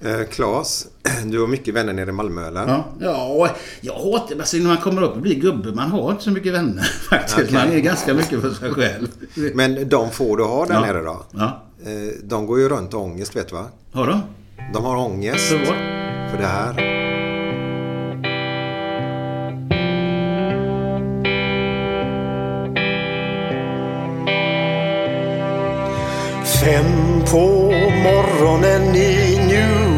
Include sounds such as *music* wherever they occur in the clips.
Eh, Claes, du har mycket vänner nere i Malmö eller? Ja, ja jag hatar, alltså när man kommer upp och blir gubbe, man har inte så mycket vänner *laughs* faktiskt. Okej. Man är ganska mycket för sig själv. Men de få du har där Ja. nere då? Ja. Eh, De går ju runt och ångest vet du va? Har de? De har ångest Så vad? för det här. Fem på morgonen i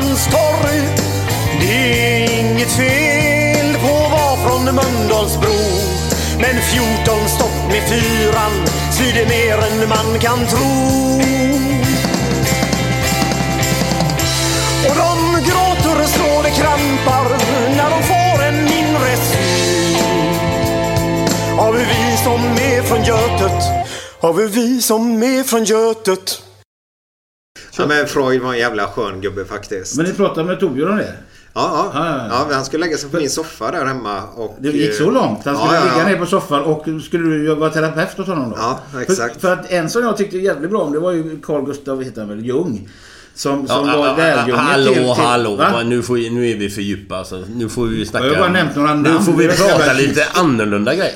På torg. Det är inget fel på att vara från Mölndalsbro. Men 14 stopp med fyran svider mer än man kan tro. Och de gråter så det krampar när de får en inre syn av hur vi som är från Götet, av hur vi som är från Götet Ja, men Freud var en jävla skön gubbe faktiskt. Men ni pratade med Torbjörn om det? Ja, ja. Ja, ja, ja. ja, men han skulle lägga sig på min soffa där hemma. Och, Det gick så eh, långt? Han skulle ja, ja, ligga ja. ner på soffan och skulle du vara terapeut åt honom då? Ja, exakt. För, för att en som jag tyckte jävligt bra om det var ju Carl Gustav heter han väl, Jung. Som, som Ja, var ja, lärjunge hallå, till, till... hallå. Va? Nu, får, nu är vi för djupa. Alltså. Nu får vi snacka... Jag har bara nämnt några Nu namn. får vi prata lite annorlunda grejer.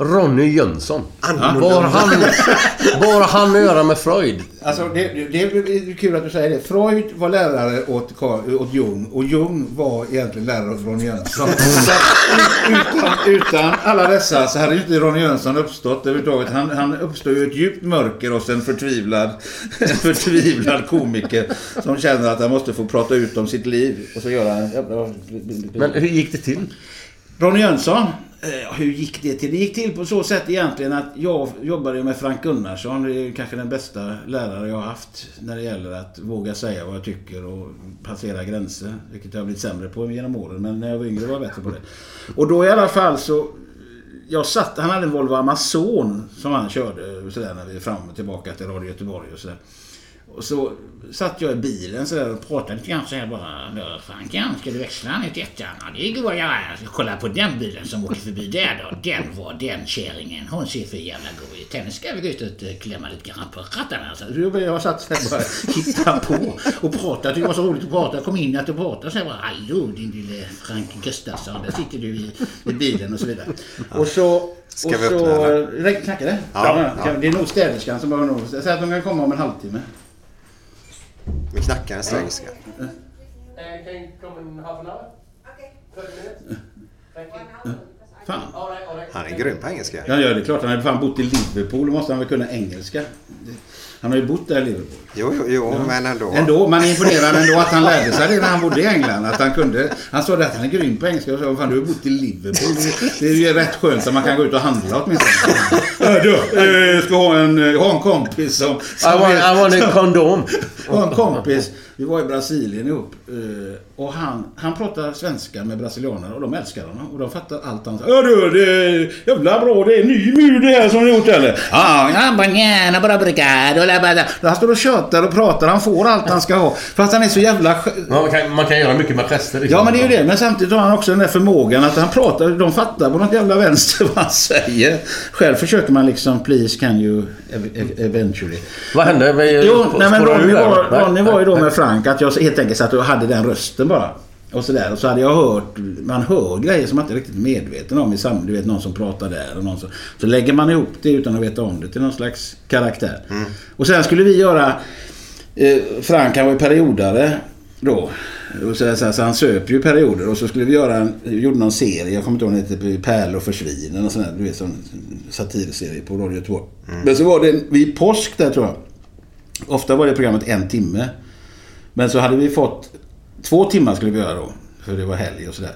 Ronny Jönsson. Annorlunda. Vad har han, *laughs* vad har han att göra med Freud? Alltså det, det är kul att du säger det. Freud var lärare åt, Carl, åt Jung och Jung var egentligen lärare åt Ronny Jönsson. *laughs* Så att utan, utan alla dessa så hade ju inte Ronny Jönsson uppstått överhuvudtaget. Han, han uppstår ju ett djupt mörker hos en förtvivlad, *laughs* en förtvivlad komiker som känner att han måste få prata ut om sitt liv. Och så gör han... Men hur gick det till? Ronny Jönsson, eh, hur gick det till? Det gick till på så sätt egentligen att jag jobbade med Frank Gunnarsson. Det är kanske den bästa lärare jag har haft när det gäller att våga säga vad jag tycker och passera gränser. Vilket jag har blivit sämre på genom åren. Men när jag var yngre var jag bättre på det. Och då i alla fall så... Jag satt, han hade en Volvo Amazon som han körde sådär när vi är fram och tillbaka till Radio Göteborg och sådär. Och så satt jag i bilen så där och pratade lite grann så här bara. "Då, Frankan, ska du växla ner till ettan? Ja, det går att göra. Kolla på den bilen som åker förbi där då. Den var den kärringen. Hon ser för jävla god ut. Henne ska vi gå ut och eh, klämma lite grann på rattarna. Så jag, jag satt så här bara hittade på och pratade. Det var så roligt att prata. Jag kom in att och pratade så här bara. Hallå din lille Frank Gustafsson. Där sitter du i, i bilen och så vidare. Och så... Ska och vi så, öppna, eller? Räcker- Knackar det? Ja, ja. Det är nog städerskan som behöver nog... Säg att de kan komma om en halvtimme. Vi knackar en städerska. Fan. Han är grym på engelska. Ja, ja, det är klart. Han har fan bott i Liverpool. Då måste han väl kunna engelska. Han har ju bott där i Liverpool. Jo, jo, jo men ändå. Ändå, man är imponerad ändå att han lärde sig det när han bodde i England. Att han kunde. Han sa det att han är grym på engelska. Och så, fan, du har bott i Liverpool. Det, är ju rätt skönt att man kan gå ut och handla åtminstone. Du, eh, ska ha en, eh, ha en kompis som... I som want, är- I want a kondom. och en kompis, vi var i Brasilien ihop. eh, Och han, han pratar svenska med brasilianer och de älskar honom. Och de fattar allt han säger. Ja du, det är jävla bra. Det är ny mur det här som ni gjort eller? Ja, ja. Han står och tjötar och pratar. Han får allt han ska ha. För att han är så jävla... skö- Man kan, man kan göra mycket med gester. liksom. Ja men det är ju det. Men samtidigt har han också den där förmågan att han pratar. De fattar på något jävla vänster *laughs* vad han säger. Själv försöker man liksom please can you ev- ev- eventually. Vad hände? Vi- Jo, nej men Ronny var, va? Ronny var ju då med Frank att jag helt enkelt satt och hade den rösten bara. Och sådär. Och så hade jag hört, man hör grejer som man inte är riktigt medveten om i samhället. Du vet någon som pratar där och någon som... Så lägger man ihop det utan att veta om det till någon slags karaktär. Och sen skulle vi göra... Eh, Frank han var ju periodare då. Och så, så, så han söp ju perioder och så skulle vi göra en, gjorde någon serie, jag kommer inte ihåg den hette, Pärlor försvinner och sån där, du vet sån satirserie på Radio Göteborg. Men så var det vid påsk där tror jag. Ofta var det programmet en timme. Men så hade vi fått två timmar skulle vi göra då. För det var helg och sådär.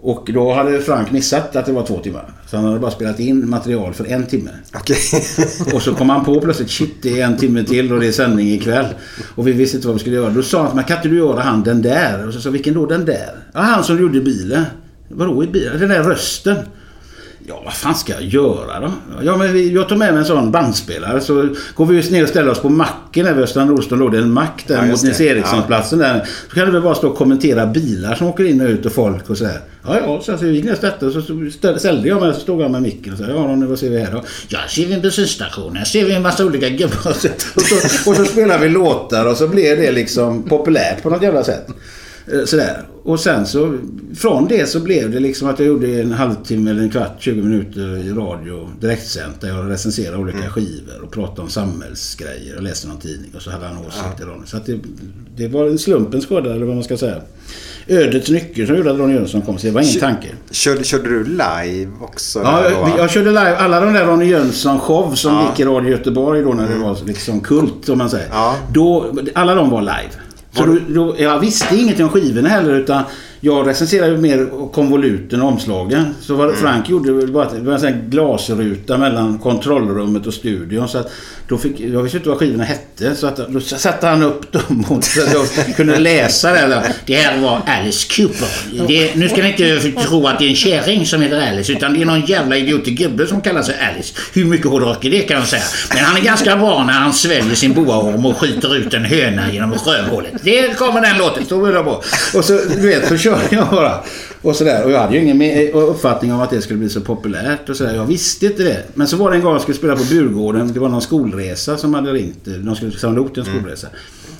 Och då hade Frank missat att det var två timmar. Så han hade bara spelat in material för en timme. Okej. *laughs* Och så kom han på plötsligt, shit det är en timme till och det är sändning ikväll. Och vi visste inte vad vi skulle göra. Då sa han, men kan inte du göra han den där? Och så sa vilken då den där? Ja, han som gjorde bilen. Vadå i bilen? Den där rösten. Ja, vad fan ska jag göra då? Ja, men jag tar med mig en sån bandspelare så går vi just ner och ställer oss på macken där vid Östra Nordström. låg det en mack där Ja, mot Nils. Erikssonplatsen där. Så kan du väl bara stå och kommentera bilar som åker in och ut och folk och så här. Ja, ja, så, vi gick ner och och så ställde ställde jag mig så stod jag med micken och sa ja, Ronny, vad ser vi här då? Ja, ser vi en bensinstation. Här ser vi en massa olika gubbar. Och *laughs* så, och så, och så spelar vi låtar och så blev det liksom populärt på något jävla sätt. Eh, Sådär. Och sen så från det så blev det liksom att jag gjorde en halvtimme eller en kvart, 20 minuter i radio direktsänt där jag recenserade olika skivor och pratade om samhällsgrejer och läste någon tidning och så hade han åsikter om det. Så att det, det var en slumpens skåda eller vad man ska säga. Ödets nyckel som gjorde att Ronny Jönsson kom. Så det var ingen tanke. Körde, körde du live också? Ja, jag, jag körde live alla de där Ronny Jönsson-show som Ja. gick i Radio Göteborg då när det var liksom kult om man säger. Ja. Då, alla de var live. Så då, då, jag visste ingenting om skivorna heller utan jag recenserade ju mer konvoluten och omslagen. Så vad Frank gjorde var bara att det var en glasruta mellan kontrollrummet och studion. Så att då fick, jag visste inte vad skivorna hette. Så att då satte han upp dem och så att jag kunde läsa det. Det här var Alice Cooper. Det, nu ska ni inte tro att det är en kärring som heter Alice. Utan det är någon jävla idiotig gubbe som kallar sig Alice. Hur mycket hårdrock är det kan jag säga. Men han är ganska bra när han sväljer sin boaorm och skjuter ut en höna genom rövhålet. Det kommer den låten. Så vill jag på. Och så, du vet, så körde jag bara. Och sådär. Och jag hade ju ingen me- uppfattning om att det skulle bli så populärt. Och sådär. Jag visste inte det. Men så var det en gång jag skulle spela på Burgården. Det var någon skolresa som hade ringt. De skulle samla ihop till en skolresa.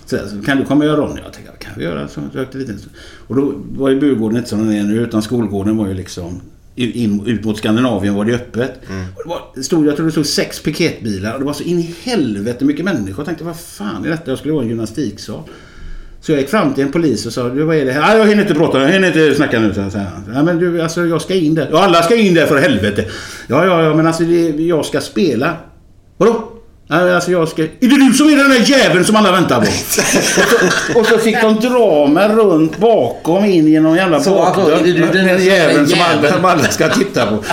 Så, där, så kan du komma och göra Ronny? Jag tänkte, kan vi göra? Så jag åkte dit. Och då var ju Burgården inte som den är nu. Utan skolgården var ju liksom... In, ut mot Skandinavien var det öppet. Och det var, stod, jag tror det stod sex piketbilar. Och det var så in i helvete mycket människor. Jag tänkte, vad fan är detta? Jag skulle vara en gymnastiksal. Så jag gick fram till en polis och sa, du, vad är det här? Ah, jag hinner inte prata, jag hinner inte snacka nu. Så ja, men du, alltså jag ska in där. Ja, alla ska in där för helvete. Ja, ja, ja, men alltså det, jag ska spela. Vadå? Alltså jag ska... Är det du som är den där jäveln som alla väntar på? *laughs* och, så, och så fick de dra mig runt bakom in genom jävla Så, alltså, bakdörr. är du den Den där jäveln som alla, jäveln? som alla ska titta på.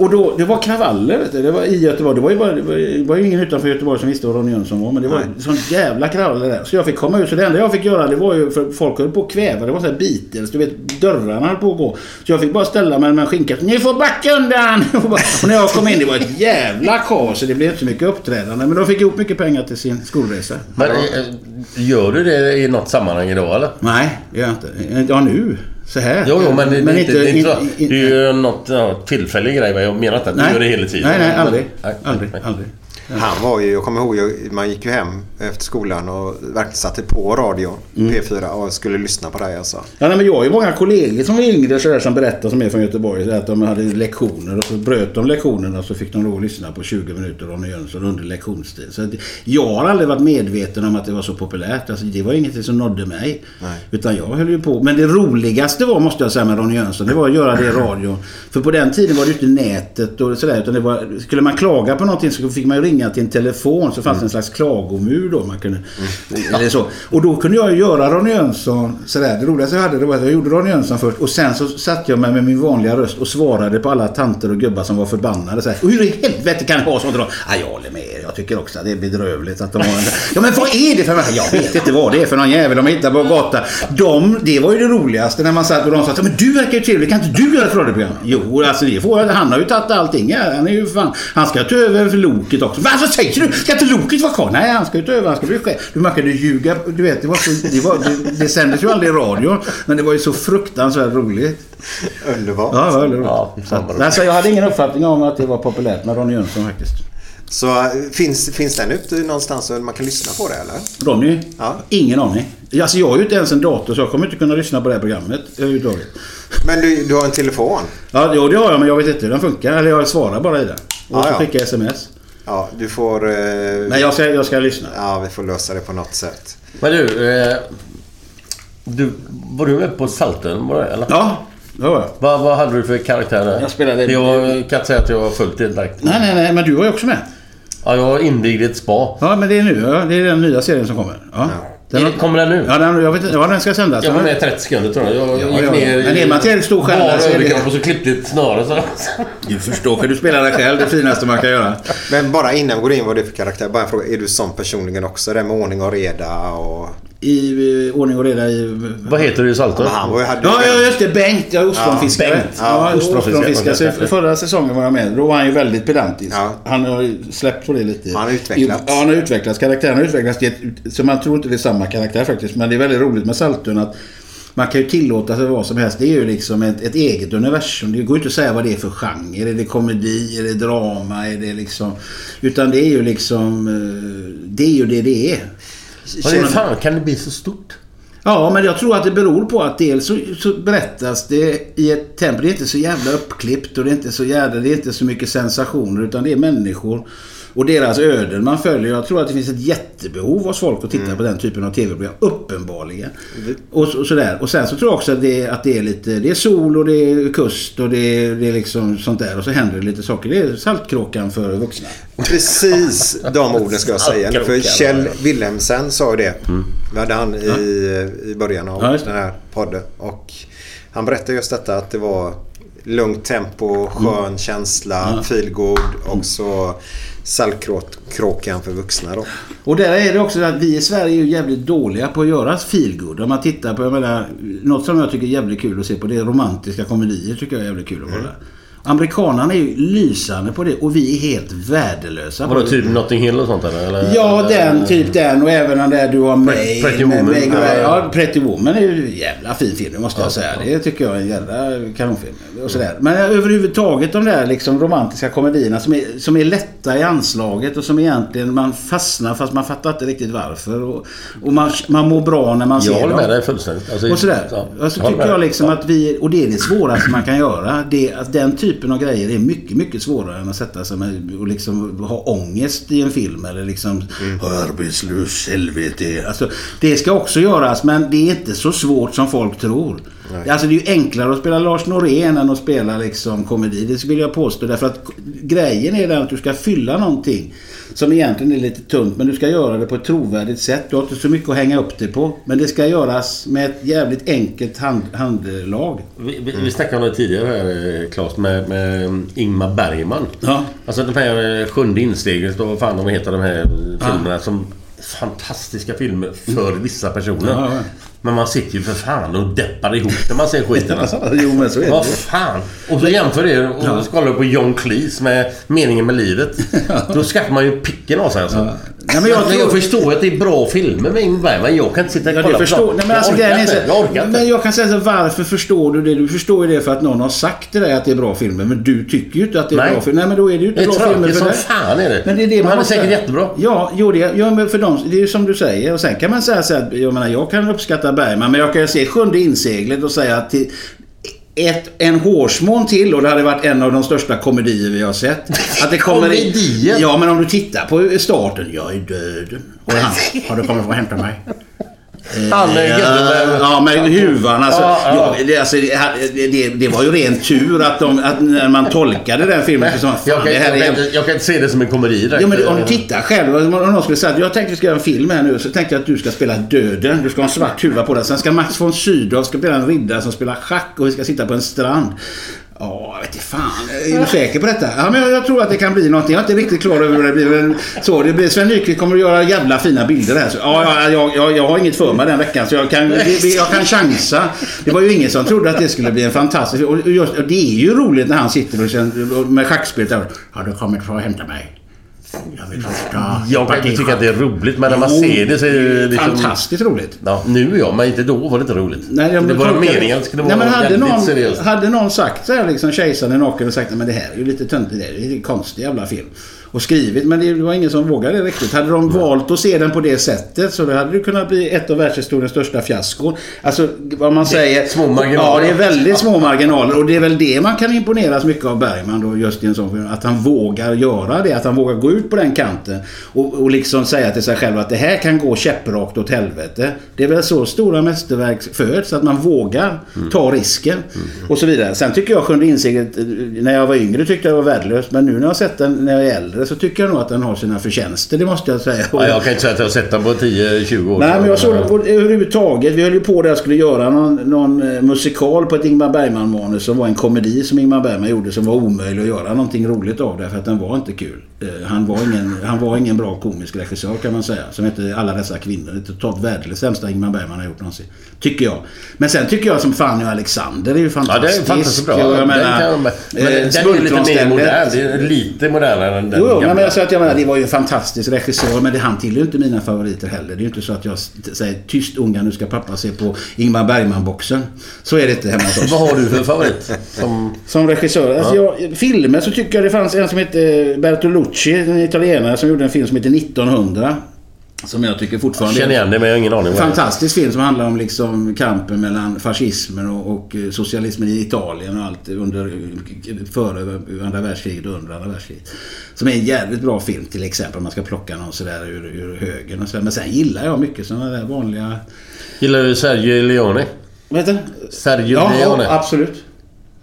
Och då, det var kravaller vet du. Det var i Göteborg. Det var ju, bara, det var, det var ju ingen utanför Göteborg som visste vad Ronny Jönsson var. Men det var sån jävla kravaller där. Så jag fick komma ut. Så det enda jag fick göra det var ju för folk höll på att kväva. Det var så här Beatles. Du vet dörrarna höll på att gå. Så jag fick bara ställa mig med en skinka. Ni får backa undan! *laughs* Och när jag kom in det var ett jävla kaos. Så det blev inte så mycket uppträdande. Men de fick ihop mycket pengar till sin skolresa. Men eh, gör du det i något sammanhang idag eller? Nej, det gör jag inte. Ja nu. Så här. Jo, jo, men, det, det, är inte, det, inte in- det är ju något tillfällig grej. Jag menar inte att du gör det hela tiden. Nej, nej, Men- aldrig. nej, aldrig, nej. aldrig. Han var ju, jag kommer ihåg, man gick ju hem efter skolan och verkligen satte på radion, Mm. P4, och skulle lyssna på dig alltså. Ja, nej, men jag har ju många kollegor som är yngre så där, som berättar som är från Göteborg. Så att de hade lektioner och så bröt de lektionerna så fick de då lyssna på 20 minuter Ronny Jönsson under lektionstid. Så att jag har aldrig varit medveten om att det var så populärt. Alltså, det var ingenting som nådde mig. Nej. Utan jag höll ju på. Men det roligaste var, måste jag säga med Ronny Jönsson, det var att göra det i radion. För på den tiden var det ju inte nätet och sådär. Utan det var, skulle man klaga på någonting så fick man ju ringa till en telefon. Så fanns det en slags klagomur då. Man kunde, *laughs* eller så. Och då kunde jag göra Ronny Jönsson sådär. Det roligaste jag hade det var att jag gjorde Ronny Jönsson först. Och sen så satt jag med, med min vanliga röst och svarade på alla tanter och gubbar som var förbannade. Så här, och hur i helvete kan det ha sånt? då? Ja, jag håller med tycker också att det är bedrövligt att de har en... Ja, men vad är det för? Jag vet inte vad det är för någon jävel de hittar på gatan. De, det var ju det roligaste när man satt och de sa men du verkar ju trevlig. Kan inte du göra ett radioprogram? Jo, alltså det får Han har ju tagit allting. här. Han är ju fan... Han ska ta över för Loket också. Va, vad säger du? Ska inte Loket vara kvar? Nej, han ska ju ta över. Han ska bli chef. Du, man kan ju ljuga. Du vet, det var så... Det, var, det, det sändes ju aldrig i radio. Men det var ju så fruktansvärt roligt. Underbart. Ja, roligt. Ja, så, alltså, jag hade ingen uppfattning om att det var populärt med Ronny Jönsson faktiskt. Så äh, finns, finns den ute någonstans så man kan lyssna på det eller? Ronny? Ja. Ingen aning. Alltså jag har ju inte ens en dator så jag kommer inte kunna lyssna på det här programmet överhuvudtaget. Men du, du har en telefon? Ja, jo, det har jag men jag vet inte hur den funkar. Eller jag svarar bara i den. Och Ja, så ja. skickar sms. Ja, du får... Eh, Nej, jag ska, jag ska lyssna. Ja, vi får lösa det på något sätt. Men du, eh, du... Var du med på Salten? Var det, eller? Ja, det var jag. Vad, vad hade du för karaktär där? Jag spelade- Jag kan inte säga att jag var fullt delaktig. Nej, nej, nej, men du var ju också med. Ja, jag invigde ett spa. Ja, men det är nu. Ja, det är den nya serien som kommer. Ja. Den har- Kommer den nu? Ja, den, jag vet inte. Ja, den ska sändas. Jag var med i 30 sekunder tror jag. Jag Ja, gick ja. ner Men är man tillräckligt stor stjärna bara så är det- överkropp och så klippte ett snöre så. Du förstår, för du spelar dig själv. Det finaste man kan göra. Men bara innan vi går in vad det är för karaktär. Bara en fråga. Är du sån personligen också? Det med ordning och reda och... I ordning och reda i... Vad heter du i Salten? Men han var ju... Hade Ja, ja, just det. Bengt. Ja, ostronfiskare. Ja, Ja, Bengt. ja, ostronfiskare. Så Förra säsongen var jag med. Då var han ju väldigt pedantisk. Ja. Han har ju släppt på det lite. Han har utvecklats. Ja, han har utvecklats. Karaktären har utvecklats. Så man tror inte det är samma karaktär faktiskt. Men det är väldigt roligt med Saltön att man kan ju tillåta sig vad som helst. Det är ju liksom ett, ett eget universum. Det går ju inte att säga vad det är för genre. Är det komedi? Är det drama? Är det liksom... Utan det är ju liksom... eh, Det är ju det det är. Vad är fan kan det bli så stort? Ja, men jag tror att det beror på att dels så, så berättas det i ett tempo. Det är inte så jävla uppklippt och det är inte så jävla, det är inte så mycket sensationer utan det är människor och deras öden man följer. Jag tror att det finns ett jättebehov hos folk att titta på den typen av tv-program. Uppenbarligen. Och, så, och sådär. Och sen så tror jag också att det, att det är lite, det är sol och det är kust och det är, det är liksom sånt där. Och så händer det lite saker. Det är Saltkråkan för vuxna. Precis de orden ska jag säga. För Kjell Wilhelmsen sa ju det. Vi hade han i, i början av Ja, den här podden. Och Han berättade just detta att det var lugnt tempo, skön känsla, feelgood och så saltkråkan för vuxna då. Och där är det också att vi i Sverige är ju jävligt dåliga på att göra feelgood. Om man tittar på, jag menar, något som jag tycker är jävligt kul att se på det är romantiska komedier tycker jag är jävligt kul att kolla. Amerikanerna är ju lysande på det och vi är helt värdelösa på Vadå, det. typ Notting Hill och sånt eller? Ja, den, typ den och även den där du har med... Pretty med, Woman. Med, Ja. ja, Pretty Woman är ju en jävla fin film, måste jag säga. Det tycker jag är en jävla kanonfilm. Och sådär. Men överhuvudtaget de där liksom romantiska komedierna som är, som är lätta i anslaget och som egentligen man fastnar fast man fattar inte riktigt varför. Och, och man, man mår bra när man ser Jag håller dem. med dig fullständigt. Alltså, Och sådär. ja, alltså, tycker med jag liksom att vi, och det är det svåraste man kan göra. Det, att den typen av grejer är mycket, mycket svårare än att sätta sig med och liksom ha ångest i en film. Eller liksom arbetslös, helvete. Alltså, det ska också göras men det är inte så svårt som folk tror. Alltså det är ju enklare att spela Lars Norén än att spela liksom komedi. Det vill jag påstå. Därför att grejen är den att du ska fylla någonting som egentligen är lite tunt. Men du ska göra det på ett trovärdigt sätt. Du har inte så mycket att hänga upp det på. Men det ska göras med ett jävligt enkelt hand, handlag. Vi, vi, vi snackade om det tidigare här, eh, Claes, med, med Ingmar Bergman. Ja. Alltså de här eh, Sjunde insteget och vad fan de heter de här filmerna som fantastiska filmer för vissa personer. Ja, ja. Men man sitter ju för fan och deppar ihop när man ser skiten alltså. *laughs* jo men så är Vad det. fan! Och så jämför det och Ja. kollar du på John Cleese med Meningen med livet. *laughs* Då skrattar man ju picken av sig alltså. Nej, men jag men jag tror- förstår att det är bra filmer med Ingmar Bergman. Jag kan inte sitta och Ja, kolla det på förstår, dem. nej, men alltså, jag, orkar är inte. så- jag orkar inte. Men jag kan säga så varför förstår du det? Du förstår ju det för att någon har sagt till dig att det är bra filmer. Men du tycker ju inte att det är Nej. bra filmer. Nej men då är det ju inte Det är bra filmer för som dig. fan är det. Men det är det Men man är måste- säkert jättebra. Ja, jo det, ja, men för dem, det är ju som du säger. Och sen kan man säga så här, jag menar jag kan uppskatta Bergman. Men jag kan ju se Sjunde inseglet och säga att till, ett, en hårsmån till och det hade varit en av de största komedier vi har sett. *laughs* Att det kommer Komedier? Ja, men om du tittar på starten. Jag är död. Och han, har du kommit för att hämta mig? Han är gubben med... Ja, med huvan. Alltså, Ja, ja, ja. det, alltså, det, det, var ju ren tur att, de, att när man tolkade den filmen så sa man, Jag kan, det här jag, är... kan, inte- jag kan inte se det som en komedi direkt. Ja, men om du tittar själv. Om någon skulle säga att jag tänkte vi ska göra en film här nu. Så tänkte jag att du ska spela döden. Du ska ha en svart huva på dig. Sen ska Max von Sydow ska spela en riddare som spelar schack och vi ska sitta på en strand. Ja, jag vet inte fan. Är du säker på detta? Ja, men jag, jag tror att det kan bli någonting. Jag är inte riktigt klar över hur det blir. Men så, det blir, Sven Nykvist kommer att göra jävla fina bilder här. Så, ja, jag, jag, jag har inget för mig den veckan så jag kan, jag kan chansa. Det var ju ingen som trodde att det skulle bli en fantastisk... Och just, och det är ju roligt när han sitter och känner, med schackspelet där. Har du kommit för att hämta mig? Jag kan inte tycka att det är roligt, men när man ser det så är det liksom... Fantastiskt roligt. Ja, nu ja, men inte då var det inte roligt. Nej, jag det var meningen skulle Nej, vara men hade någon, seriöst. Hade någon sagt så här liksom kejsaren är naken och sagt men det här är ju lite töntigt. Det är en konstig jävla film. Och skrivit men det var ingen som vågade riktigt. Hade de valt att se den på det sättet så hade det kunnat bli ett av världshistoriens största fiaskon. Alltså vad man säger. små marginaler. Ja, det är väldigt små marginaler. Och det är väl det man kan imponeras mycket av Bergman då just i en sån film. Att han vågar göra det. Att han vågar gå ut på den kanten. Och, och liksom säga till sig själv att det här kan gå käpprakt åt helvete. Det är väl så stora mästerverk föds. Att man vågar ta risken. Och så vidare. Sen tycker jag Sjunde inseglet. eh, När jag var yngre tyckte jag det var värdelöst. Men nu när jag har sett den när jag är äldre så tycker jag nog att den har sina förtjänster. Det måste jag säga. Ja, jag kan inte säga att jag har sett den på 10-20 år. Nej, men jag såg den på, överhuvudtaget. Vi höll ju på där och skulle göra någon, någon eh, musikal på ett Ingmar Bergman-manus som var en komedi som Ingmar Bergman gjorde som var omöjlig att göra någonting roligt av det för att den var inte kul. Eh, Han var ingen, han var ingen bra komisk regissör kan man säga. Som hette Alla dessa kvinnor. Det är totalt värdelöst sämsta Ingmar Bergman har gjort någonsin. Tycker jag. Men sen tycker jag som fan ju Alexander är ju Ja, det är fantastiskt bra. Och Jag den menar, kan, men eh, den är lite mer modern. Det är lite modernare än den Jo, gamla. men jag, så att jag menar, det var ju en fantastisk regissör men det, han tillhör ju inte mina favoriter heller. Det är ju inte så att jag säger tyst unga nu ska pappa se på Ingmar Bergman-boxen. Så är det inte hemma hos oss. *laughs* Vad har du för favorit? *laughs* Som... Som regissör. Alltså jag, filmer så tycker jag det fanns en som hette Bertolucci, en italienare som gjorde en film som heter 1900. Som jag tycker fortfarande Känner igen det, men jag har ingen aning. Fantastisk film som handlar om liksom kampen mellan fascismen och, och eh, socialismen i Italien och allt under, före andra världskriget och under andra världskriget. Som är en jävligt bra film till exempel om man ska plocka någon sådär ur, ur högen och sådär. Men sen gillar jag mycket sådana där vanliga... Gillar du Sergio Leone? Vad heter Sergio Ja, Leone? ja, absolut.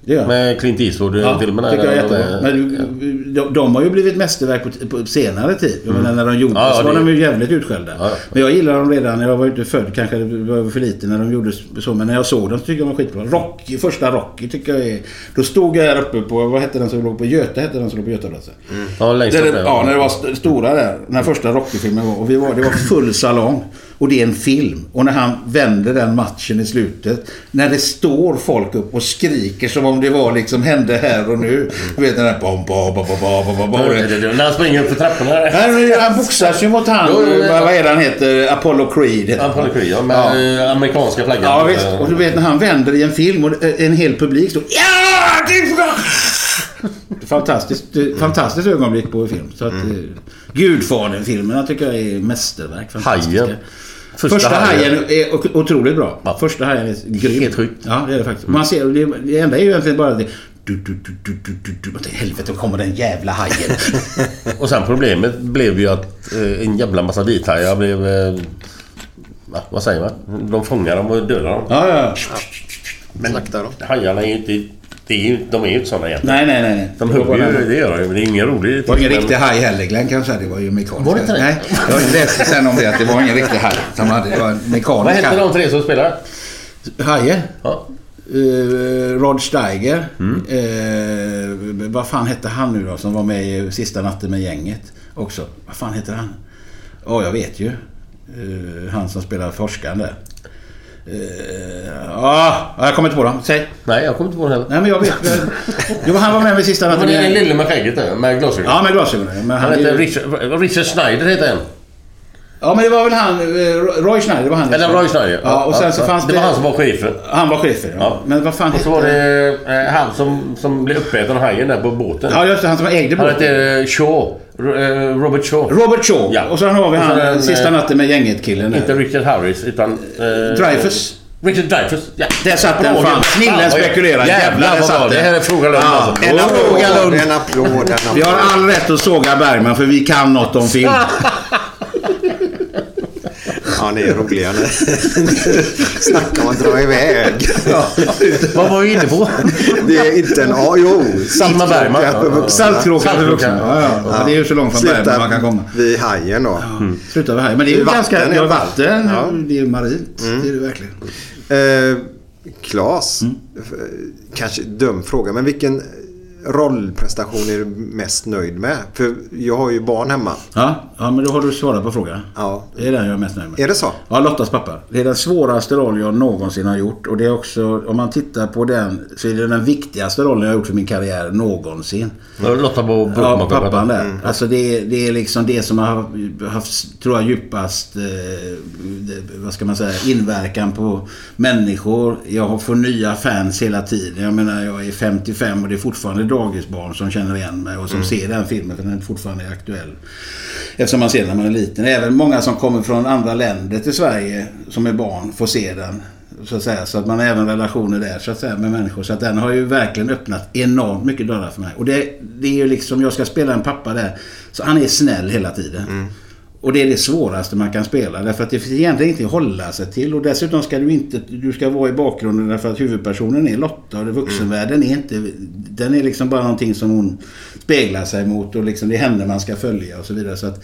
Det. Med Clint Eastwood-filmerna. tycker jag är jättebra. Men de, de har ju blivit mästerverk på, på senare tid. Jag menar när de gjordes Ja, ja, var det- de ju jävligt utskällda. Ja, ja. Men jag gillade dem redan jag var inte född. Kanske var för lite när de gjordes så. Men när jag såg dem så tycker jag de var skitbra. Rocky, första Rocky tycker jag är... Då stod jag här uppe på... Vad hette den som låg på Göta? Hette den som låg på Götaplatsen? Ja, längst upp där. ja, när det var st- stora där. När första Rocky-filmen var. Och vi var, det var full salong. Och det är en film. Och när han vänder den matchen i slutet. När det står folk upp och skriker som om det var liksom hände här och nu. Du vet den där... Bom, bom, bom, bom, bom, bom, bom. När han springer upp för trapporna. Han boxas ju mot han... Vad är det han heter? Apollo Creed. Apollo Creed, ja, med Ja. eh, amerikanska flaggan. Ja visst. Och du vet när han vänder i en film och en hel publik står Ja! Det är Fantastiskt, fantastiskt ögonblick på film. Så att, mm. Gudfadern-filmerna tycker jag är mästerverk. Hajen. Första, Första hajen är otroligt bra. Ja. Första hajen är grym. Helt sjukt. Ja, det är det faktiskt. Man ser, det, det enda är ju egentligen bara det... Du, du, du, du, du, du, du. Man tänker, Helvete, kommer den jävla hajen. *laughs* Och sen problemet blev ju att eh, en jävla massa vithajar blev... Eh, va, vad säger man? De fångar dem och dödar dem. ja, ja. Men Slaktar dem. hajarna är ju inte... Det är ju, de är ju inte sådana egentligen. Nej, nej, nej. De hugger ju, det gör de. Men det är ingen rolig... Det var ingen riktig haj heller Glenn kan jag säga. Det var ju mekanisk. Var det inte det? Nej, jag läste sen om det att det var ingen riktig haj. Som hade, det var en mekanisk Vad hette de tre som spelar? Hajen? Ja. Uh, Rod Steiger. Mm. Eh, vad fan hette han nu då som var med i Sista natten med gänget också? Vad fan heter han? Ja, jag vet ju. Eh, han som spelar forskaren där. Uh, ja, jag kommer inte på dem. Säg. Nej, jag kommer inte på den heller. Nej, men jag vet. *laughs* Jo, han var med med Sista natten var med den lille med skägget där, med glasögon. Ja, med glasögonen. Men Han är heter ju- Richard, Richard Schneider heter han. Ja, men det var väl han, eh, Roy Schneider, det var han. Eller Roy Schneider. Ja, och sen så fanns det det... var han som var chefen. Han var chefen, ja. Ja. Men vad fan Och så var det eh, han som, som blev uppäten av hajen där på båten. Ja, just det. Han som ägde Han båten. heter eh, Shaw. Ro- Robert Shaw. Robert Shaw. Ja. Och sen har vi han, den, Sista natten med gänget-killen. Inte. Richard Harris utan... Eh, Dreyfus. Richard Dreyfus, ja. Där satt den fan. Snillen spekulerar. Jävlar, där satt. Det här är fråga lugn Ja, alltså. en applåd. En applåd, en applåd. Vi har all rätt att såga Bergman för vi kan något om film. *laughs* Ja, ni är roliga ni. *laughs* Snacka om att dra iväg. Vad var vi inne på? Det är inte en... Ja, jo. Ingmar Bergman. Saltkråka för vuxna. Saltkråkan för vuxna. Ja, ja. ja. Det är ju så långt från Bergman man kan komma. vid hajen då. Sluta med här. Men det är ju Vatten ganska... Ja, fall. vatten. Ja. Det är ju marint. Det är det verkligen. Eh, Klas, Mm. kanske dum fråga, men vilken rollprestation är du mest nöjd med? För jag har ju barn hemma. Ja, ja, men då har du svarat på frågan. Ja. Det är den jag är mest nöjd med. Är det så? Ja, Lottas pappa. Det är den svåraste roll jag någonsin har gjort. Och det är också, om man tittar på den, så är det den viktigaste rollen jag har gjort för min karriär någonsin. Lotta på Ja, pappan där. Alltså det, är- det är liksom det som har haft, tror jag, djupast, eh, vad ska man säga, inverkan på människor. Jag får nya fans hela tiden. Jag menar, jag är 55 och det är fortfarande dagisbarn som känner igen mig och som ser den filmen för den fortfarande är aktuell. Eftersom man ser den när man är liten. Även många som kommer från andra länder till Sverige som är barn får se den. Så att, säga. så att man har även relationer där så att säga, med människor. Så att den har ju verkligen öppnat enormt mycket dörrar för mig. Och det, det är ju liksom, jag ska spela en pappa där. Så han är snäll hela tiden. Och det är det svåraste man kan spela. Därför att det finns egentligen ingenting att hålla sig till. Och dessutom ska du inte, du ska vara i bakgrunden därför att huvudpersonen är Lotta. Och vuxenvärlden är inte, den är liksom bara någonting som hon speglar sig mot. Och liksom det är henne man ska följa och så vidare. Så att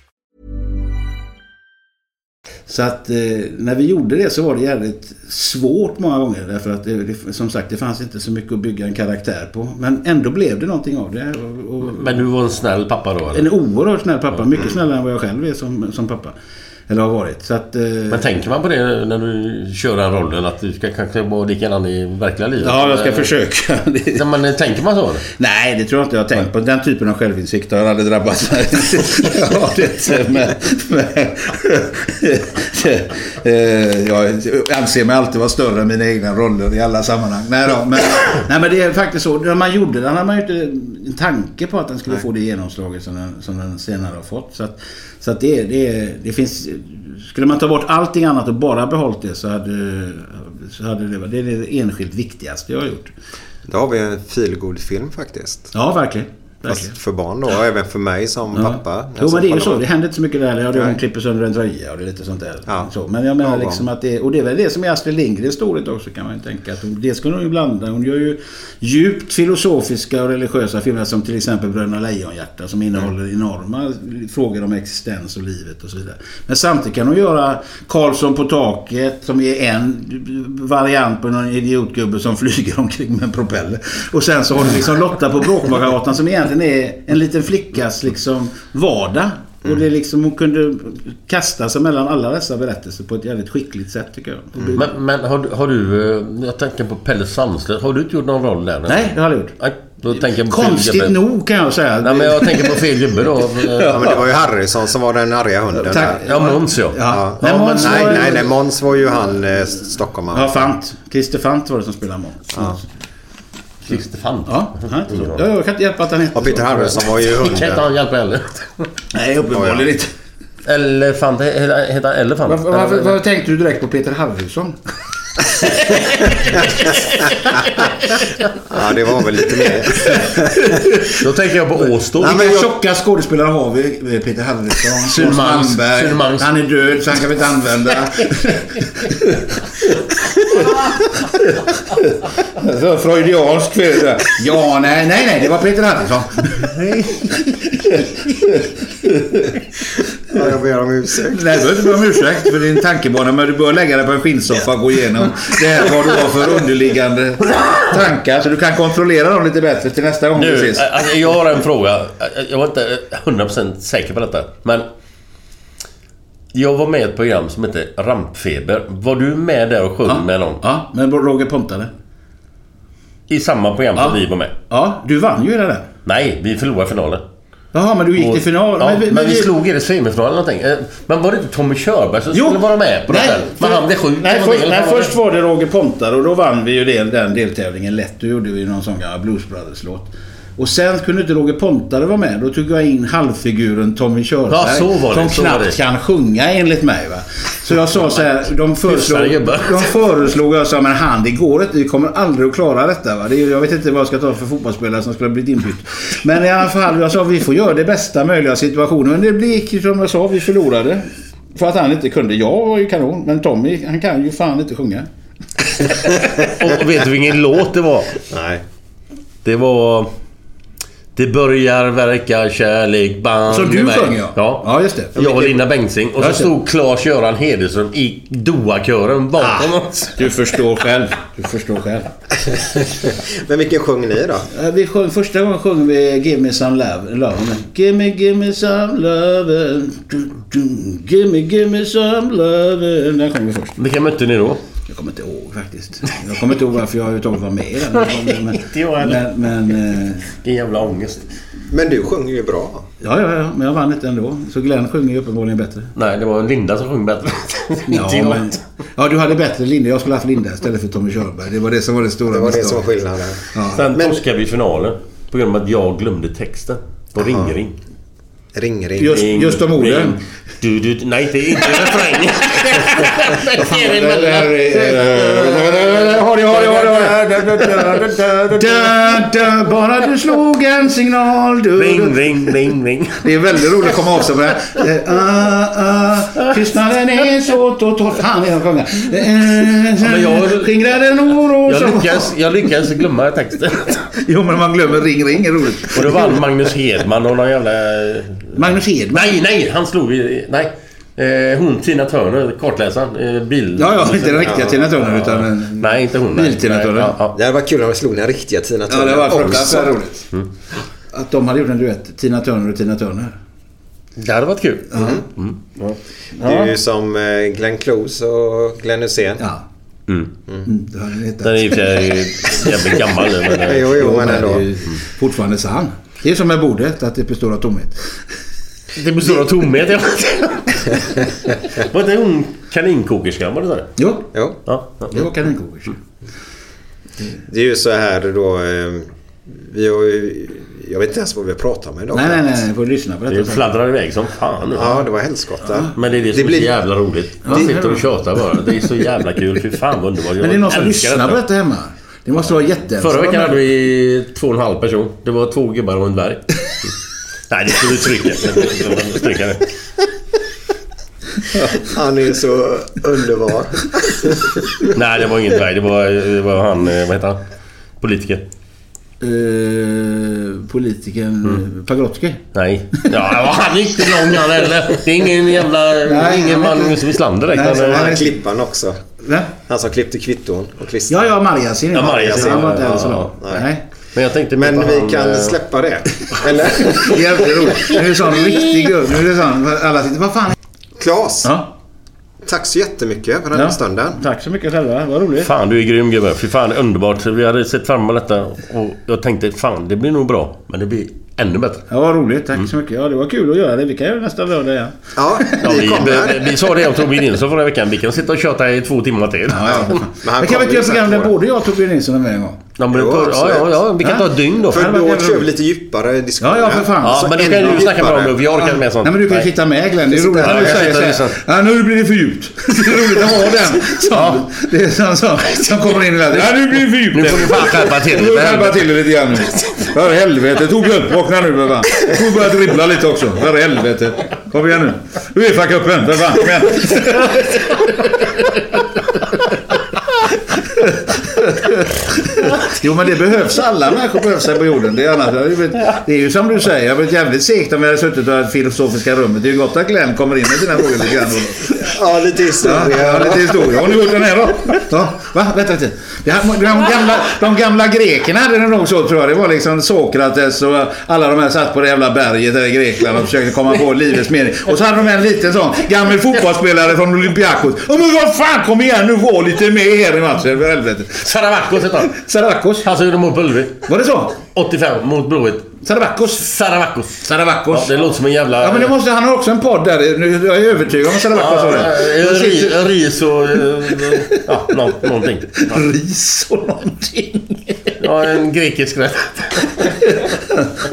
Så att eh, när vi gjorde det så var det jävligt svårt många gånger. Därför att det, som sagt det fanns inte så mycket att bygga en karaktär på. Men ändå blev det någonting av det. Och, och, Men du var en snäll pappa då eller? en oerhört snäll pappa. Mycket snällare än vad jag själv är som, som pappa. Eller har varit. Så att, eh, Men tänker man på det när du kör den rollen? Att du ska kanske vara likadan i verkliga livet? Ja, jag ska Eller- försöka. *laughs* Ja, Men tänker man så? Nej, det tror jag inte jag har tänkt på. Den typen av självinsikt har jag aldrig drabbats av. *laughs* ja, det, men, men, eh, jag anser mig alltid vara större än mina egna roller i alla sammanhang. Nej, då, men, nej, men det är faktiskt så. När man gjorde den hade man ju inte en tanke på att den skulle få det genomslaget som den, som den senare har fått. Så att, så att det, det, det finns... Skulle man ta bort allting annat och bara behållit det så hade, så hade det varit det är det enskilt viktigaste jag har gjort. Då har vi en feelgood film faktiskt. Ja, verkligen. Fast för barn då, och även för mig som Ja. pappa. Jo men det är ju Alltså, så. Det händer inte så mycket där. Ja, hon klipper sönder en tröja och det är lite sånt där. Ja. Så. Men jag menar Ja, liksom att det... Och det är väl det som är Astrid Lindgrens storhet också kan man ju tänka. Att hon, det skulle hon ju blanda. Hon gör ju djupt filosofiska och religiösa filmer som till exempel Bröderna Lejonhjärta som innehåller enorma frågor om existens och livet och så vidare. Men samtidigt kan hon göra Karlsson på taket som är en variant på någon idiotgubbe som *laughs* flyger omkring med en propeller. Och sen så har du liksom Lotta på Bråkmakargatan som egentligen är en liten flickas liksom vardag. Och det är liksom, hon kunde kasta sig mellan alla dessa berättelser på ett jävligt skickligt sätt tycker jag. Men, men har, du- har du... eh, Jag tänker på Pelle Sandslöv. Har du inte gjort någon roll där? Nej, det har jag gjort. Nej, då tänker jag på Konstigt nog kan jag säga. Nej, men jag tänker på fel gubbe då. *laughs* Ja, men det var ju Harrison som var den arga hunden Tack. Ja, Måns ja. Ja. Ja. Nej, Måns nej, var- nej, nej, Måns var ju han eh, stockholmaren. Ja, Fant. Christer Fant var det som spelade Måns. Ja. Christer Fant. Ja, han heter så. Ja, jag kan inte hjälpa att han heter Och Peter så. Harrison var ju Kan inte hunden. han hjälpa heller? Nej, uppenbarligen inte. Elefant. Heter han Elefant? Varför, varför, varför tänkte du direkt på Peter Harrison? *laughs* Ja, det var väl lite mer. Då tänker jag på Åstol. Nej, men Vilka jag- tjocka skådespelare har vi? Peter Harrison, Sune Malmberg. Han är död så han kan vi inte använda. *laughs* Så Freudiansk fel. Ja, nej, nej, nej. Det var Peter Harrison. Ja, jag ber om ursäkt. Nej, du behöver inte be om ursäkt för din tankebana. Men du bör lägga dig på en skinnsoffa och gå igenom det här, vad du har för underliggande tankar. Så du kan kontrollera dem lite bättre till nästa gång vi Nu, ses. alltså, jag har en fråga. Jag var inte 100% säker på detta. Men... Jag var med i ett program som hette Rampfeber. Var du med där och sjöng med någon? Ja, men Roger Pontare. I samma program som vi var med? Ja, du vann ju hela den. Nej, vi förlorade finalen. Jaha, men du gick till final. Ja, men, vi, slog er i semifinalen eller någonting. Eh, Men var det inte Tommy Körberg som skulle vara med på det här? Men han blev sjuk. Nej, någonting, nej, först var det Roger Pontare och då vann vi ju det, den deltävlingen lätt. Då gjorde vi någon sån gammal Blues Brothers-låt. Och sen kunde inte Roger Pontare vara med. Då tog jag in halvfiguren Tommy Körberg. Ja, så var det, Som så knappt det. kan sjunga enligt mig. Va? Så jag sa så här. De *laughs* föreslog, de föreslog jag sa men han det går inte. Vi kommer aldrig att klara detta. Va? Det jag vet inte vad jag ska ta för fotbollsspelare som skulle ha blivit inbytt. Men i alla fall, jag sa vi får göra det bästa möjliga situationen. Men det gick som jag sa, vi förlorade. För att han inte kunde. Jag var ju kanon. Men Tommy, han kan ju fan inte sjunga. *laughs* Och vet du vilken låt det var? Nej. Det var... Det börjar verka kärlek band Som du sjöng, ja. ja. Ja, just det. Jag och Linda Bengtzing. Och så stod Claes-Göran Hederström i Doa-kören bakom oss. Du förstår själv. Du förstår själv. *laughs* Men vilken sjöng ni då? Vi sjöng, första gången sjöng vi Give me some love. love. Give me, give me some love. Give me, give me some love. Den sjöng vi först. Vilka mötte ni då? Jag kommer inte ihåg faktiskt. Jag kommer inte ihåg varför jag överhuvudtaget var med i den. *laughs* Men, Inte jag heller. men, men, eh, Vilken jävla ångest. Men du sjunger ju bra. ja, ja, ja, men jag vann inte ändå. Så Glenn sjunger ju uppenbarligen bättre. Nej, det var Linda som sjöng bättre. Ja, *laughs* men, ja, du hade bättre Linda. Jag skulle haft Linda istället för Tommy Körberg. Det var det som var det stora Det var det som var skillnaden. Ja. Sen Men- torskade vi finalen. På grund av att jag glömde texten. På ring-ring. Ring, ring. Just, just de orden. Du, du, nej, det är inte refräng. *laughs* Har jag, har jag, har. Da, da, bara du slog en signal. Du, Ring, ring, ring, ring. Det är väldigt roligt att komma av sig med det. Eh, ah, ah, Tystnaden är så total. Fan, jag jag- Skingrar den oro Jag som... lyckas, jag lyckas glömma texten. Jo, men man glömmer ring, ring är roligt. Och det var Magnus Hedman och någon jävla... Magnus Hedman. Nej, nej! Han slog i... Nej. Eh, hon Tina Turner, kartläsaren. Eh, bil... Ja, ja, inte den riktiga Tina Turner utan en... Nej, inte hon. Bil-Tina Turner. Ja, ja. Det hade varit kul om de slog den riktiga Tina Ja, Turner det var också. fruktansvärt roligt. Att de hade gjort en duett. Tina Turner och Tina Turner. Det hade varit kul. Det är ju som eh, Glenn Close och Glenn Hysén. Ja. Mm. Mm. Den är i och för sig jävligt gammal nu. Men, *laughs* Jo, jo, men det ändå. är ju fortfarande sann. Det är som med bordet, att det består av tomhet. det består av tomhet. Ja. *laughs* var inte hon kaninkokerskan? Var det? Jo, Jo. Ja. ja. det var kaninkokers. Det är ju så här då. Eh, vi har ju, jag vet inte ens vad vi pratar om idag. Nej, nej, nej, nej. Får lyssna på Det detta. fladdrar iväg som fan nu. Ja, det var helskotta. Men det är det, Det som är blir- så jävla roligt. Man det- sitter och tjatar bara. Det är så jävla kul. Fy fan vad underbart. Men det är någon som lyssnar på detta hemma. Det måste vara jätteensamt. Förra veckan hade vi två och en halv person. Det var två gubbar och en dvärg. Nej, det skulle vi stryka. Stryka det. Han är så underbar. Nej, det var ingen dvärg. Det var, det var han... eh, Vad heter han? Politiker. Uh, politikern mm. Pagrotsky. Nej. Ja, han är inte lång han heller. Det är ingen jävla... Nej, ingen man Wislander direkt. Nej, Han är- klipparen också. Han som klippte kvitton och klistrade. Ja, ja, Marjasin. Ja, Marjasin, Han var inte nej. Nej. Men jag tänkte Men vi han, kan eh, släppa det. *laughs* Eller? Jävligt roligt. Nu är det sån riktig gubb. Nu är det sån... Alla sitter... Vad fan? Klas, Ja. tack så jättemycket för den här ja. stunden. Tack så mycket själva. Vad roligt. Fan, du är grym gubbe. Fy fan, underbart. Vi hade sett fram emot detta och jag tänkte fan, det blir nog bra. Men det blir ännu bättre. Ja, vad roligt. Tack så mycket. Ja, det var kul att göra det. Vi kan göra det nästa lördag igen. Ja, Ja, vi vi, vi, sa det om Torbjörn Nilsson förra veckan. Vi kan sitta och köta i två timmar till. Ja, ja. Men han Men kan vi inte göra program där både jag och Torbjörn Nilsson är med en gång? Ja, men, Jo, ja, ja, ja, vi kan ta ett dygn då. För Ja, då kör vi roligt. lite djupare diskussioner. Ja, ja, för fan. Ja, men då kan du snacka dem då. Jag orkar inte med sånt. Nej, men du kan Nej. sitta med Glenn. Det är roligt Ja, när du säger så här. Ja, nu blir det för djupt. *laughs* Det är roligt att ha den. Som, Det är sån som, som kommer in i världen. Ja, nu blir det för djupt. Nu får du fan skärpa till Nu får du dig. skärpa till dig lite grann nu. För helvete. Torbjörn, vakna nu för fan. Du får börja dribbla lite också. För helvete. Kom igen nu. Uefa-cupen, för fan. Kom igen. *laughs* *laughs* *laughs* Jo men det behövs. Alla människor behövs här på jorden. Det är, annars, det är ju- det som du säger. Det har varit jävligt segt om vi hade suttit och haft filosofiska rummet. Det är ju gott att Glenn kommer in med sina frågor lite grann. Ja, lite historia. ja, lite historia. Har ni hört den här då? Ja, va? Vänta lite. Det här, de, gamla, de gamla grekerna hade det nog så tror jag. Det var liksom Sokrates och alla de här satt på det jävla berget där i Grekland och försökte komma på livets mening. Och så hade de en liten sån gammal fotbollsspelare från Olympiakos. Men vad fan kom igen nu var lite med här i matchen för helvete. Saravakos heter han. Saravakos. Han som gjorde mål på Ullevi. Var det så? 85 mot Blåvitt. Saravakos. Saravakos. Saravakos. Ja, det låter som en jävla... Ja men det måste, han har också en podd där. Nu, jag är övertygad om att Saravakos har det. Ja, De sitter- ri- ris och... eh, Ja, nå- någonting. Ja. Ris och någonting. Ja, en grekisk rätt.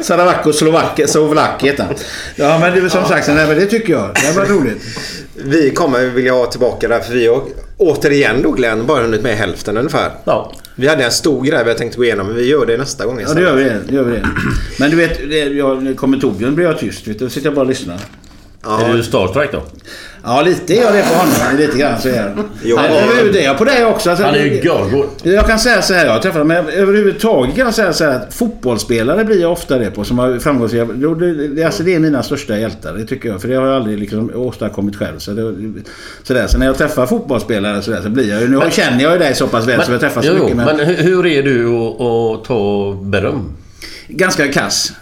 Saravakos Slovakien heter han. Ja men det är som sagt, nej, men det tycker jag. Det var roligt. Vi kommer vilja ha tillbaka det här för vi har återigen då Glenn bara hunnit med hälften ungefär. Ja. Vi hade en stor grej vi tänkte gå igenom men vi gör det nästa gång Ja istället. det gör vi det. gör vi det. Men du vet, det, jag, kommer Torbjörn blir jag tyst. Vet du. Då sitter jag bara och lyssnar. Är du starstruck då? Ja lite är jag det på honom. *laughs* Lite grann så är jag. Jo. Nej, överhuvud- det är på dig också. Alltså, Han är ju görgod. Jag kan säga så här, jag har träffat men överhuvudtaget kan jag säga så här att fotbollsspelare blir jag ofta det på som har framgångsrika. Alltså det är mina största hjältar, det tycker jag. För det har jag aldrig liksom åstadkommit själv. Så, det, så, där. så när jag träffar fotbollsspelare så, där, så blir jag ju... Nu Men- känner jag ju dig så pass väl så jag träffar så jo, mycket. men hur, hur är du att ta beröm? Ganska kass.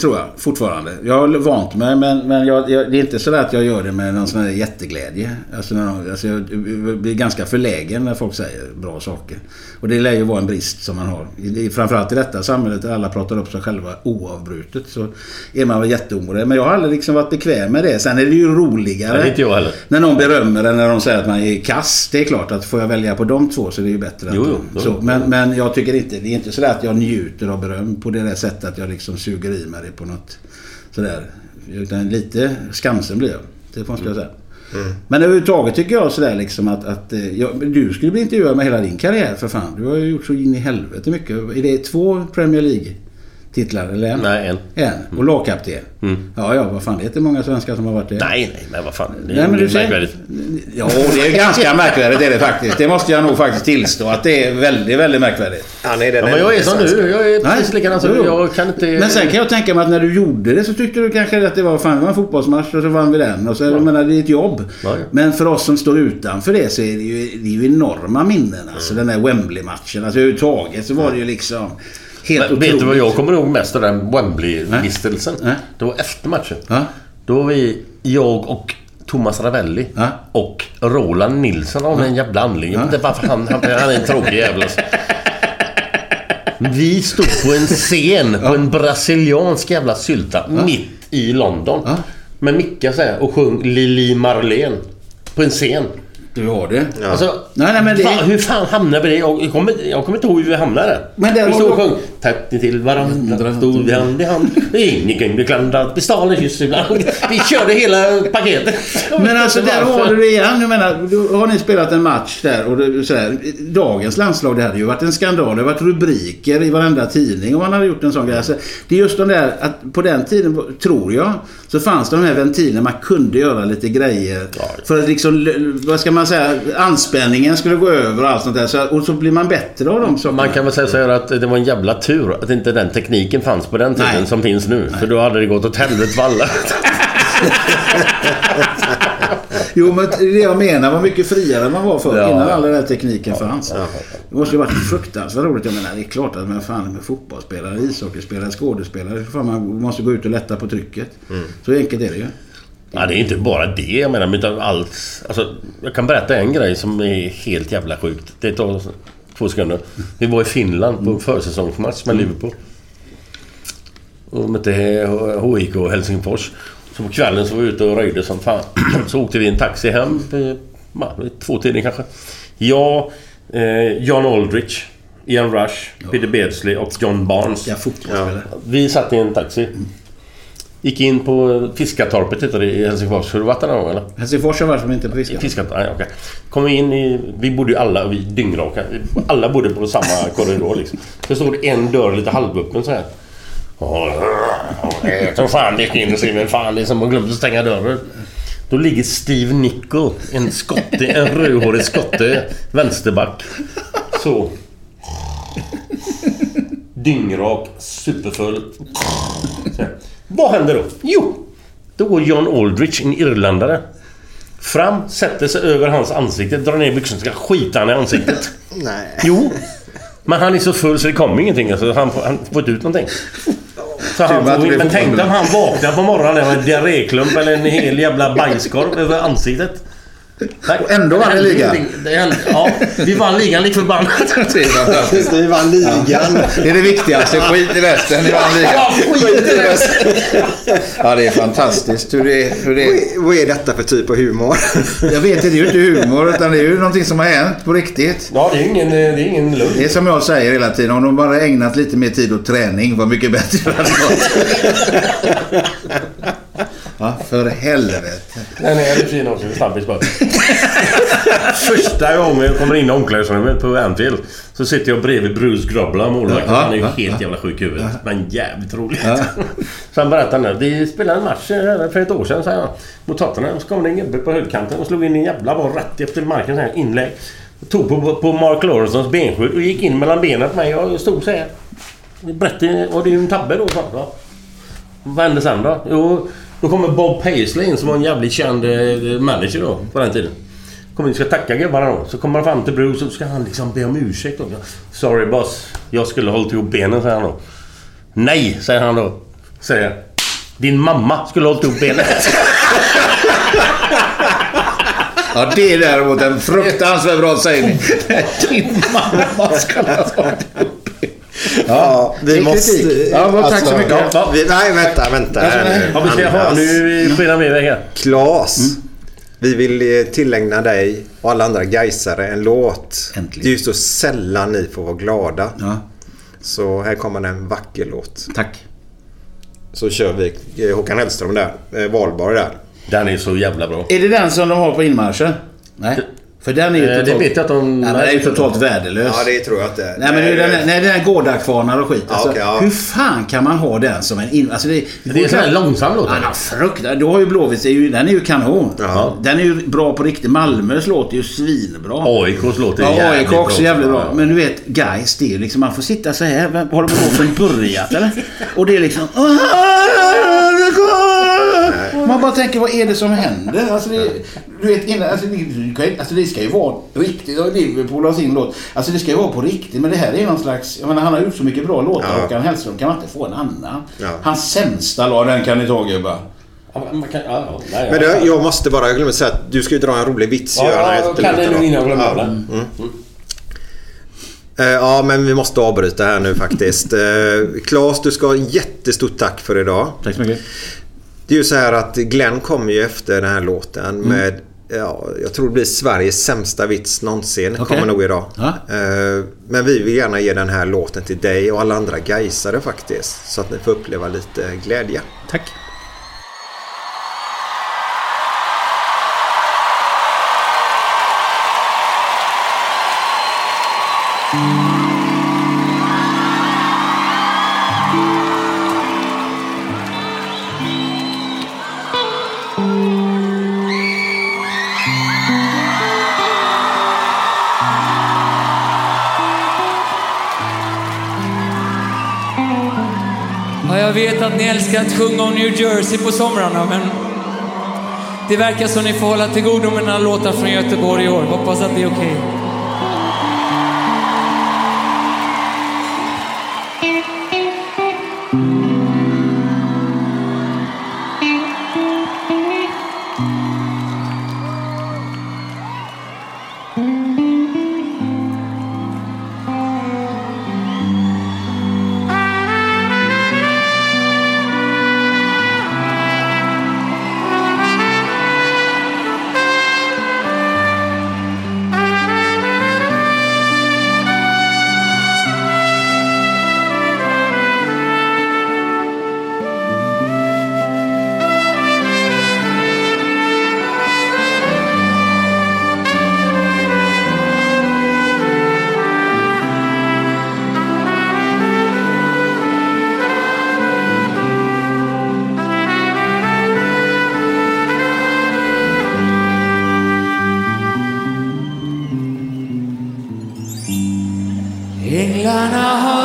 Tror jag fortfarande. Jag har vant mig men, men jag, jag, det är inte så att jag gör det med någon sån här jätteglädje. Alltså, alltså jag blir ganska förlägen när folk säger bra saker. Och det lär ju vara en brist som man har. I, framförallt i detta samhället där alla pratar upp sig själva oavbrutet så är man väl jätteomoralisk. Men jag har aldrig liksom varit bekväm med det. Sen är det ju roligare. Nej, inte jag heller. När någon berömmer en när de säger att man är kass. Det är klart att får jag välja på de två så är det ju bättre. Jo, jo, så, men, men jag tycker inte, det är inte sådär att jag njuter av beröm på det där sättet att jag liksom suger i mig det på något sådär Utan lite skamsen blir jag. Det måste jag säga. Men överhuvudtaget tycker jag sådär liksom att, att eh, jag, du skulle bli intervjuad med hela din karriär för fan. Du har ju gjort så in i helvete mycket. Är det två Premier League-titlar eller en? Nej, en. En. Och lagkapten. Ja, ja, vad fan. Det är inte många svenskar som har varit det. Nej, nej, men vad fan. Det är Nej, men du ser. märkvärdigt. Ja, det är ganska märkvärdigt är det faktiskt. Det måste jag nog faktiskt tillstå att det är väldigt, väldigt märkvärdigt. Han är den Ja, men jag är som du. Jag är precis Nej, likadan som du. Jag kan inte... Men sen kan jag tänka mig att när du gjorde det så tyckte du kanske att det var, fan, det var en fotbollsmatch och så vann vi den. Och så, jag menar, det är ett jobb. Ja, ja. Men för oss som står utanför det så är det ju, det är ju enorma minnen. Alltså den där Wembley-matchen. Alltså överhuvudtaget så var det ju liksom helt Men vet du vad jag kommer ihåg mest av den Wembley-vistelsen? Det var efter matchen. Ja. Då var vi, jag och Thomas Ravelli Ja. och Roland Nilsson av en jävla anledning. Jag vet inte varför han, han, han är en tråkig jävel alltså. Vi stod på en scen på en brasiliansk jävla sylta mitt i London. Ja. Med Micka så här, och sjöng Lili Marlene. På en scen. Du har det. Alltså, Nej, nej, men det- fan, hur fan hamnade vi där? Jag, kommer, jag kommer inte ihåg hur vi hamnade. Men där vi stod och sjöng Tätt till varandra, stod vi hand i hand. Ingen kunde klandra, vi stal en kyss ibland. Vi körde hela paketet. Men alltså där har du det igen. Jag menar, då har ni spelat en match där och det, sådär, dagens landslag det hade ju varit en skandal. Det har varit rubriker i varenda tidning om man hade gjort en sån grej. Alltså, det är just de där att på den tiden, tror jag, så fanns det de här ventilerna man kunde göra lite grejer. För att liksom, vad ska man säga, anspänningen skulle gå över och allt sånt där. Så, och så blir man bättre av de sakerna. Man kan väl säga så här att det var en jävla tur att inte den tekniken fanns på den tiden Nej. som finns nu. För då hade det gått åt helvete för alla. *laughs* Jo, men det jag menar. Vad mycket friare man var förr Ja. innan all den där tekniken fanns. Det måste ju varit fruktansvärt roligt. Jag menar, det är klart att man fan med fotbollsspelare, ishockeyspelare, skådespelare. Fan, man måste gå ut och lätta på trycket. Så enkelt är det ju. Ja, det är inte bara det jag menar, utan allt... Alltså, jag kan berätta en grej som är helt jävla sjukt. Det tar två sekunder. Vi var i Finland på en försäsongsmatch med Liverpool. Och mötte HIK och Helsingfors. Så på kvällen så var vi ute och röjde som fan. *clears throat* Så åkte vi en taxi hem. två tiden kanske. Jag, eh, John Aldrich, Ian Rush, Peter Beardsley och John Barnes. Ja, fotbollsspelare. Vi satt i en taxi. Gick in på Fiskartorpet heter det i Helsingfors. Har du varit där någon gång eller? Helsingfors har varit som inte på fiskat. Fiskat? Nej, okej. Kom in i... Vi bodde ju alla, vi dyngraka. Alla bodde på samma *laughs* korridor liksom. Så stod det en dörr lite halvöppen så här. Jag tror fan det gick in och se men fan det är som glömt att stänga dörren. Då ligger Steve Nicol, en skotte, en rödhårig skotte, vänsterback. Så. Dyngrak, superfull. Så. Vad händer då? Jo, då går John Aldrich, en irländare. Fram, sätter sig över hans ansikte, drar ner byxorna ska skita han i ansiktet. *laughs* Nej. Jo. Men han är så full så det kommer ingenting. Alltså, han, han får inte ut någonting. Så han får, men tänk dig om han vaknar på morgonen med en diarréklump eller en hel jävla bajskorv över ansiktet. Nej, Och ändå vann ni ligan. ingenting. Det hände, ja, vi vann ligan lik förbannat. *laughs* Är. Vi vann ligan. Det är det viktigaste. Skit i västen. Ni vann ligan. Ja, skit i det. Ja, det är fantastiskt hur det, hur det Vad- Vad är detta för typ av humor? Jag vet inte, det är ju inte humor utan det är ju någonting som har hänt på riktigt. Ja, det är ingen, det är ingen lugn. Det är som jag säger hela tiden, om de bara ägnat lite mer tid åt träning, vad mycket bättre det hade gått. *laughs* Ja, för helvete. Den är lite fin också. Snabbis bara. *laughs* Första gången jag kommer in i omklädningsrummet på Anfield så sitter jag bredvid Bruce Grobbler, målvakten. Ja, Han är ju ja, helt jävla sjuk i huvudet. Men jävligt roligt. Så *laughs* han berättar nu. Vi spelade en match eh, för ett år sedan, säger han. Mot Tottenham. Så kom det en gubbe på högkanten och slog in en jävla boll rätt efter marken. Så här, inlägg. Tog på, på Mark Lawrensons benskydd och gick in mellan benen på mig. och Jag stod så här. Berättade, och det är ju en tabbe då. Så, ja. Vad hände sen då? Jo, då kommer Bob Paisley in som var en jävligt känd eh, manager då på den tiden. Kommer in ska tacka gubbarna då. Så kommer han fram till Bruce och så ska han liksom be om ursäkt då. Sorry boss. Jag skulle ha hållit ihop benen, säger han då. Nej, säger han då. Säger Din mamma skulle ha hållit ihop benen. *laughs* Ja, det är däremot en fruktansvärt bra sägning. *laughs* Din mamma ska ha varit uppe. Ja, det är kritik. Ja, vad- tack så mycket. Ja, vi, nej, vänta, vänta. vi ska ha. Nu skenar vi iväg här. Klas. Vi vill eh, tillägna dig och alla andra Gaisare en låt. Äntligen. Det är ju så sällan ni får vara glada. Ja, Så här kommer en vacker låt. tack. så kör vi eh, Håkan Hellström där. Eh, Valborg där. Den är så jävla bra. Är det den som de har på inmarschen? Nej. För den är ju Eh, totalt... det vet jag inte om- Nej, men den är ju totalt värdelös. Ja, det tror jag inte. Nej men det är den, nej, den är gårdakvarnar och skit. Alltså, okej, ja. Hur fan kan man ha den som en in... Alltså det, Det är en sån här långsam låt. Ja, fruktansvärt. Du har ju Blåvitt, är den är ju kanon. Den är ju bra på riktigt. Malmös låter ju svinbra. AIKs låter Ja, jävligt AIK bra också jävligt bra. Ja. Men du vet, guys, det är ju liksom, man får sitta så här. Har de låten börjat eller? Och det är liksom... Man bara tänker, vad är det som händer? Alltså det, du vet, innan, alltså, det, alltså det ska ju vara riktigt. Och Liverpool har sin låt. Alltså det ska ju vara på riktigt. Men det här är någon slags... Jag menar, han har gjort så mycket bra låtar. Ja. Håkan Hellström kan man inte få en annan. Ja. Hans sämsta låt, den kan ni ta gubbar. Men du, jag måste bara, jag glömde säga att du ska ju dra en rolig vits. Ja, kan det nu innan jag glömmer ja. den. Mm. Eh, Ja, men vi måste avbryta här nu faktiskt. Eh, Claes, du ska ha jättestort tack för idag. Tack så mycket. Det är ju så här att Glenn kommer ju efter den här låten med Ja, jag tror det blir Sveriges sämsta vits någonsin. Okej. Kommer nog idag. Ja. Eh, Men vi vill gärna ge den här låten till dig och alla andra gaisare faktiskt. Så att ni får uppleva lite glädje. Tack. Ja, vet att ni älskar att sjunga om New Jersey på somrarna, men det verkar som ni får hålla till godo med några låtar från Göteborg i år. Hoppas att det är okej. Okay. Har åkt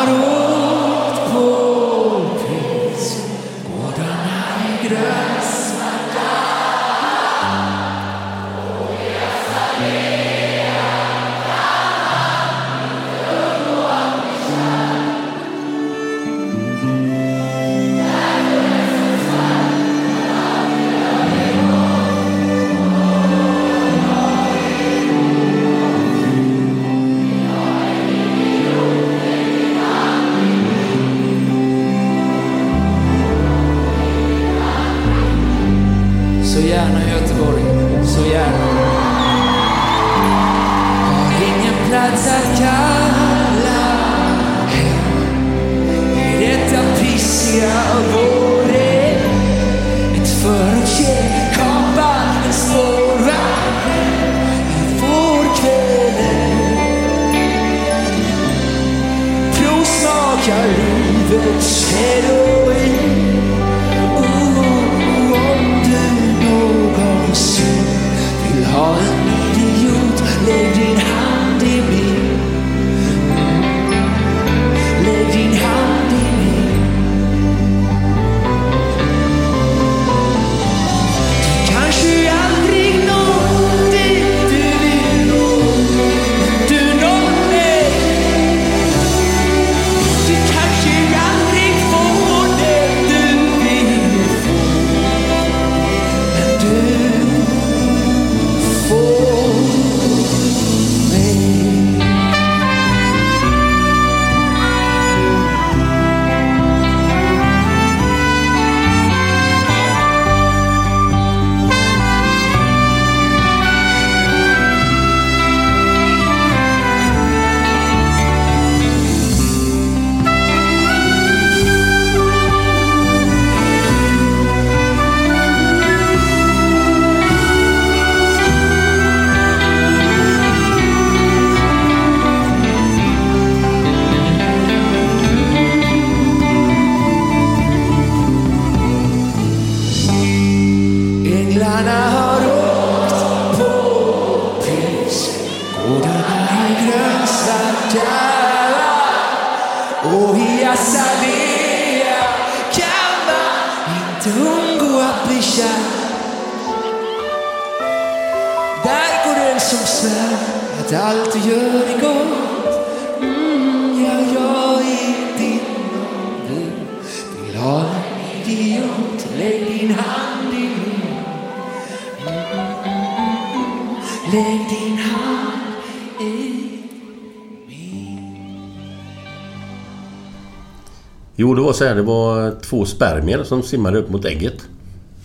Jo, det var så här. Det var två spermier som simmade upp mot ägget.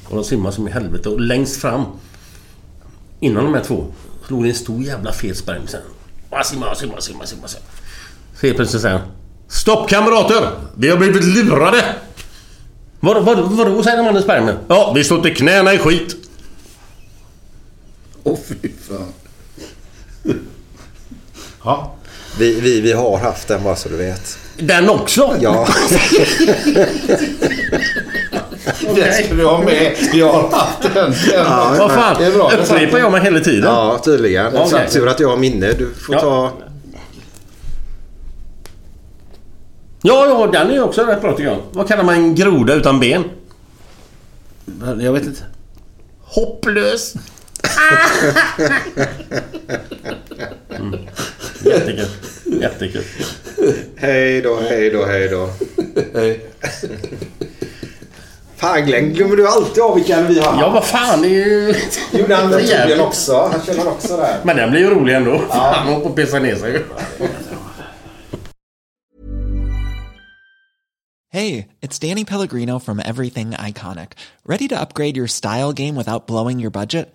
Och de simmade som i helvete. Och längst fram, innan de här två, slog det en stor jävla fet spermie sen. Och simma, simma, simma, simma. Så helt plötsligt säger han Stopp kamrater! Vi har blivit lurade! Vad, vad, vadå, säger mannen spermien? Ja, vi står till knäna i skit. Åh fy fan. Ja. Vi, vi, vi har haft den bara så du vet. Den också? Ja. *laughs* Det skulle du ha med. Jag har haft den. den. Ja, Vad fan, Det är bra. upprepar jag mig hela tiden? Ja, tydligen. Okay. Tur att jag har minne. Du får Ja. ta... Ja, ja, den är ju också rätt bra tycker jag. Vad kallar man en groda utan ben? Jag vet inte. Hopplös. *laughs* mm. Jättekul. Jättekul. Hej då, hej då, hej då. Fan Glenn, glömmer du alltid av vilka vi har? Ja, vad fan. Det är ju... Gjorde han. Torbjörn också? Han känner också där. Men den blir ju rolig ändå. *laughs* Han håller på att pissa ner sig. Hey, it's Danny Pellegrino from Everything Iconic. Ready to upgrade your style game without blowing your budget?